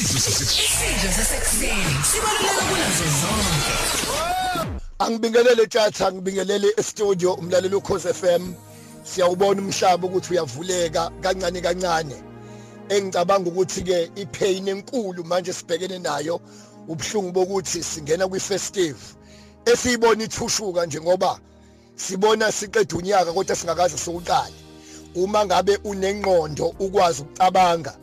isidlo sasekuseni sasekuseni sibaluleke kunazo zonke angibingelele tjatha ngibingelele e-studio umlaleli ukhoze FM siyawubona umhlaba ukuthi uyavuleka kancane kancane. Engicabanga ukuthi ke ipain enkulu manje sibhekene nayo ubhlungu bokuthi singena kwi-festive. Esiyibona ithushuka njengoba sibona siqeda unyaka kodwa singakaze siwuqale. Uma ngabe unengqondo ukwazi ukucabanga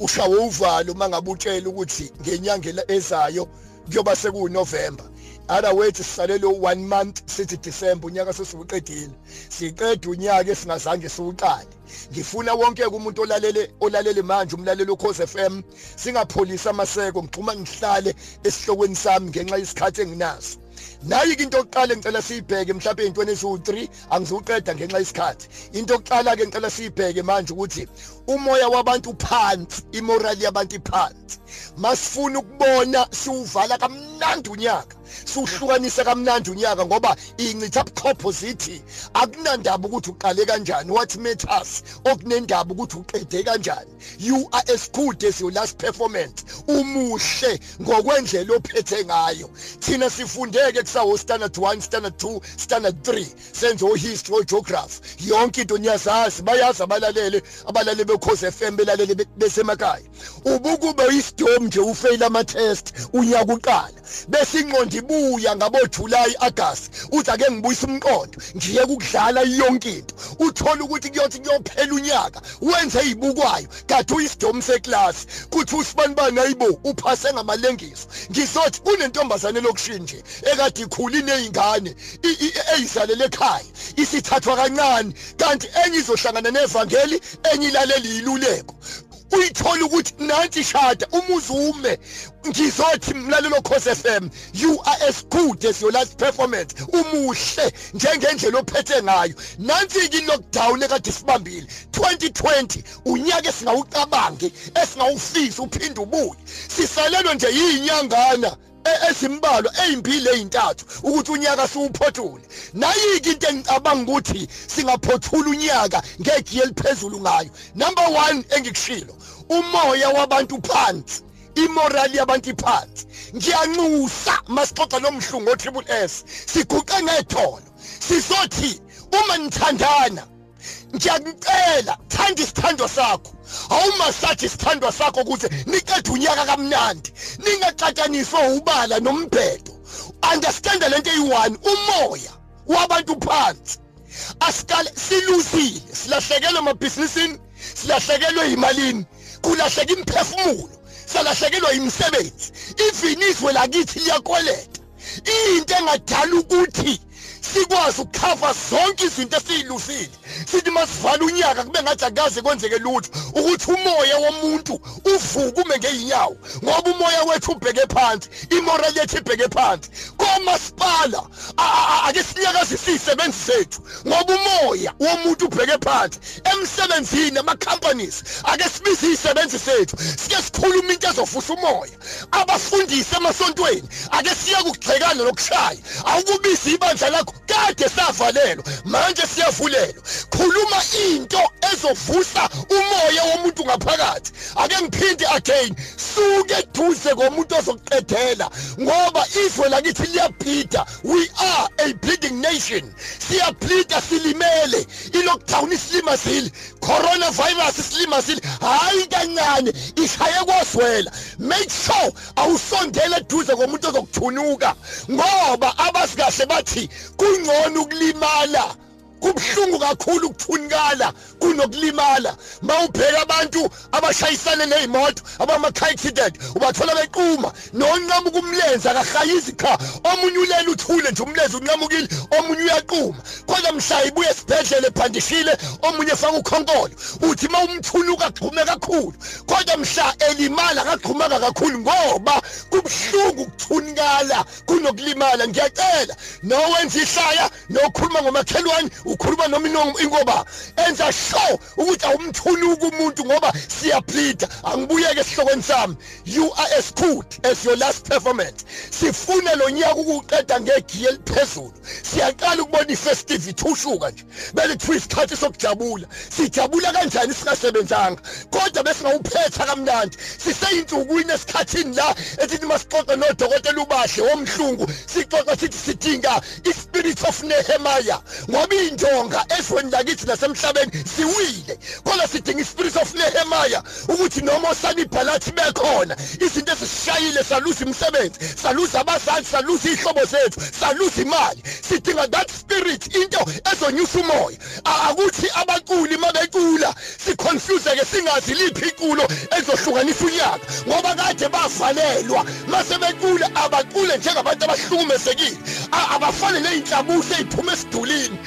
ushawe uvalo uma ngabe utshela ukuthi ngenyanga ezayo kuyoba sekuNovember otherwise sisalele 1 month sithi December unyaka sesiwuqedile siqeda unyaka esingazange siwuqale. Ngifuna wonke umuntu olalele olalele manje umlaleli ukhoze FM singapholisa amaseko ngixhuma ngihlale esihlokweni sami ngenxa yesikhathi enginaso. Nayi into yokuqala ngicela siyibheke mhlawumbe intweni eziwu3 angizuqeda ngenxa yesikhathi. Into yokuqala ke ngicela siyibheke manje ukuthi umoya wabantu phansi imorali yabantu iphansi. Masifuna ukubona siwuvala kamnandi unyaka. Siwuhlukanise kamnandi unyaka ngoba incitha bukhopho zithi akunandaba ukuthi uqale kanjani what matters? Okunendaba ukuthi uqede kanjani? You are as good as your last performance. Umuhle ngokwendlela ophethe ngayo. Thina sifundeke kusawo standard 1 standard 2 standard 3 senze o history geography yonke into niyazazi bayazi abalalele abalalele bekhoze FM belalele besemakhaya. Ubukube isidom nje ufail ama test unyaka uqala. Bese ingqondo ibuya ngabo July August. Uthi ake ngibuyisa umqondo ngiye ukudlala yonke into. Uthola ukuthi kuyothi kuyophela unyaka wenze izibukwayo kade uyisidomu seclass kuthi usibani bani ayibo uphase ngamalengiso. Ngizothi unentombazane lokushinje ekade ikhula inezingane eyizalele ekhaya isithathwa kancane. Kanti enye izohlangana nevangeli enye ilalela iluleko uyithola ukuthi nanti shada umuzi ume ngizothi mlalelo Khosi FM you are as good as your last performance. Umuhle njengendlela ophethe ngayo. Nansi ke lockdown ekade sibambile 2020 unyaka esingawucabangi esingawufisa uphinde ubuye. Sisalelwe nje yinyangana. Ezimbalwa ezimbili ezintathu ukuthi unyaka siwuphothule. Nayike into engicabanga ukuthi singaphothula unyaka ngegiye eliphezulu ngayo. Number 1 engikushilo umoya wabantu phansi imorali yabantu iphansi. Ngiyanxusa masixoxa nomhlungu o triple S siguqe ngetholo. Sizothi uma nithandana ngiyakucela thanda isithando sakho. Awuma sathi isithandwa sakho ukuze niqede unyaka kamnandi. Ningaxatshaniswa ubala nombhedo understand lento eyi1 umoya wabantu phansi. Asikale siluzile silahlekelwe emabhizinisini silahlekelwe imalini kulahleka imphefumulo salahlekelwa imisebenzi even izwe lakithi liyakweleta into engadala ukuthi sikwazi ukukhava zonke izinto esiyilufile sithi masivala unyaka kube ngathi akaze kwenzeke lutho ukuthi umoya womuntu uvuke ume ngeinyawo ngoba umoya wethu ubheke phansi imoral yethu ibheke phansi. Komasipala ake sinyakazise izisebenzi zethu ngoba umoya womuntu ubheke phansi. Emsebenzini ama companies ake sibize izisebenzi zethu sike sikhuluma into ezofusa umoya. Abafundisi emasontweni ake siya kugxekana nokushaya awukubiza ibandla lakho kade savalelwa manje siyavulelwa. Khuluma into ezovusa umoya womuntu ngaphakathi. Ake ngiphinde again suke eduze komuntu ozokuqedela ngoba izwe lakithi liyabhida we are a bleeding nation. Siyabhida silimele. Ilockdown isilimazile. Coronavirus isilimazile. Hayi kancane ishaye koswela make sure awusondele eduze komuntu ozokuthunuka ngoba abazi kahle bathi kungcono ukulimala. Kubhlungu kakhulu ukuthunikala kunokulimala. Mawubheka abantu abashayisana nezimoto abama-car accident ubathola bequma. Nonqamuka umlenze akahayizi cha omunye ulela uthule nje umlenze unqamukile omunye uyaquma. Kodwa mhla ibuye esibhedlela ephandishile omunye efaka ukhonkolo. Uthi ma umthunuka agqume kakhulu. Kodwa mhla elimala akagqumanga kakhulu ngoba kubhlungu ukuthunikala kunokulimala. Ngiyacela nowenza ihlaya nokhuluma ngomakhelwane ukhuluma noma ingoba enza sure ukuthi awumthunuka umuntu ngoba siyableeda angibuyeke esihlokweni sami. You are as good as your last performance. Sifune lo nyaka ukuqeda ngegiye eliphezulu. Siyaqala ukubona ifestive ithushuka nje. Bele kuthiwa isikhathi sokujabula. Sijabula kanjani? Singasebenzanga. Kodwa besingawuphetha kamnandi. Siseyinsukwini esikhathini la esithi masixoxe nodokotela ubahle womhlungu. Sixoxe sithi sidinga ispirit of nehemaya ngoba iy'njonga ezweni lakithi nasemhlabeni ziwile kodwa sidinga ispirit of nehemaya ukuthi noma osanibhalathi bekhona izinto ezisishayile saluza imisebenzi saluza abazali saluza iy'hlobo zethu saluza imali. Sidinga that spirit into ezonyusa umoya. Akuthi abaculi mabecula siconfuse-ke singazi liphi iculo ezohlukanisa unyaka. Ngoba kade bavalelwa mase becula abacule njengabantu abahlukumezekile. Abafane ney'nhlabuso ey'phuma esidulini.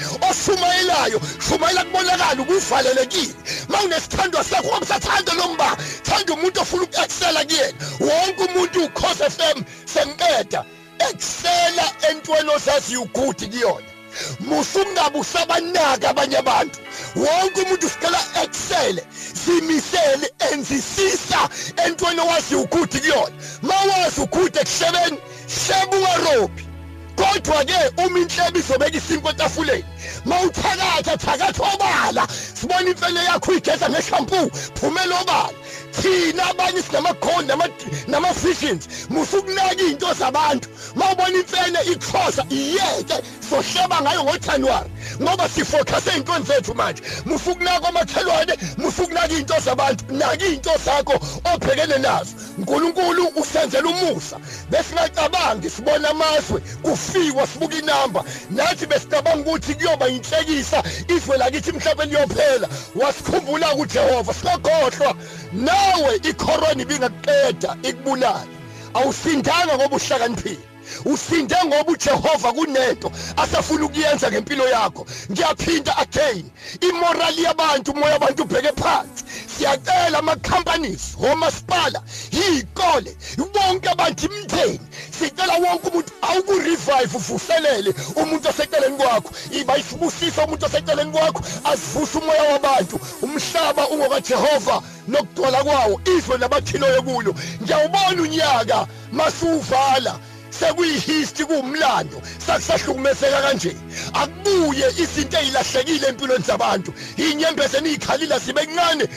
Oshumayelayo shumayela kubonakala ukuvalelekile. Ma unesithandwa sakho wamsathanda nomba thanda umuntu ofuna uku-excela kuyena. Wonke umuntu u-cos f m sengiqeda excela entweni ozaziyo ugudi kuyona. Musungabe usabanaka abanye abantu. Wonke umuntu sicela excel zimisele enzisisa entweni owazi ukuthi kuyona. Mawazi ukuthi ekushebeni sheba ungarobhi kodwa ke uma inhlebo izobeka isinko etafuleni mawuthakatha thakatha obala sibona imfene yakho igeza ngeshampoo phumela obala. Thina abanye sinamakhona nama-visions musukunaka iy'nto zabantu. Ma ubona imfene ikhosa iyeke sohleba ngayo ngojanuwari ngoba sifokhase ey'ntweni zethu manje. Musukunaka omakhelwane musukunaka iy'nto zabantu naka iy'nto zakho obhekene nazo. Nkulunkulu usenzela umusa. Besingacabangi sibona amazwe kufikwa sibuka inamba. Nathi besicabanga ukuthi kuyoba yinhlekisa izwe lakithi mhlawumbe liyophela. Wasikhumbula kujehova singakhohlwa nawe icorona ibingakuqeda ikubulala awusindanga ngoba uhlakaniphile. Usinde ngoba uJehova kunento asafuna ukuyenza ngempilo yakho. Ngiyaphinda again imorali yabantu umoya wabantu ubheke phansi. Siyacela ama companies homasipala yikole bonke abantu imndeni sicela wonke umuntu awuku-revive uvuselele umuntu oseceleni kwakho. Iba isibusisa umuntu oseceleni kwakho asivuse umoya wabantu. Umhlaba ungokajehova nokugcwala kwawo izwe nabathiloyo kulo. Ngiyawubona unyaka masuwuvala sekuyihistory kuwumlando sakusahlukumezeka kanje. Akubuye izinto ezilahlekile empilweni zabantu. Inyembezi enizikhalila zibe kuncane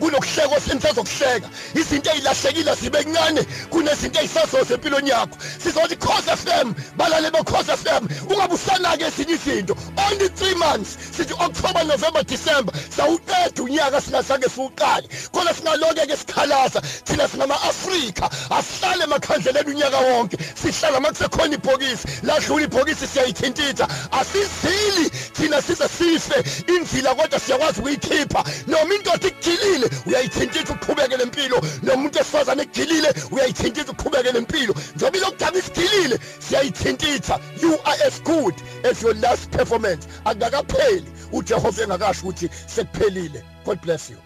kunokuhleko senisazokuhleka izinto ezilahlekile zibe kuncane kunezinto ezisazoza empilweni yakho. Sizothi cause FM balale be cause FM ungabe usanake ezinye izinto. Only 3 months. Sithi October November December sawuqeda unyaka singazange siwuqale. Khona singaloke ke sikhalaza. Thina singama Africa asihlale emakhandleleni unyaka wonke. Sihlala makusekhona ibhokisi. Ladlula ibhokisi siyayithintitha. Asizili thina size sife. Imvila kodwa siyakwazi ukuyikhipha. Noma indoda ikujilile uyayithintitha uqhubeke nempilo. Nomuntu esifazane ekujilile uyayithintitha uqhubeke nempilo. Njengoba ilokudaba isigilile siyayithintitha. You are as good as your last performance. Akakapheli ujehova engakasho ukuthi sekuphelile. God bless you.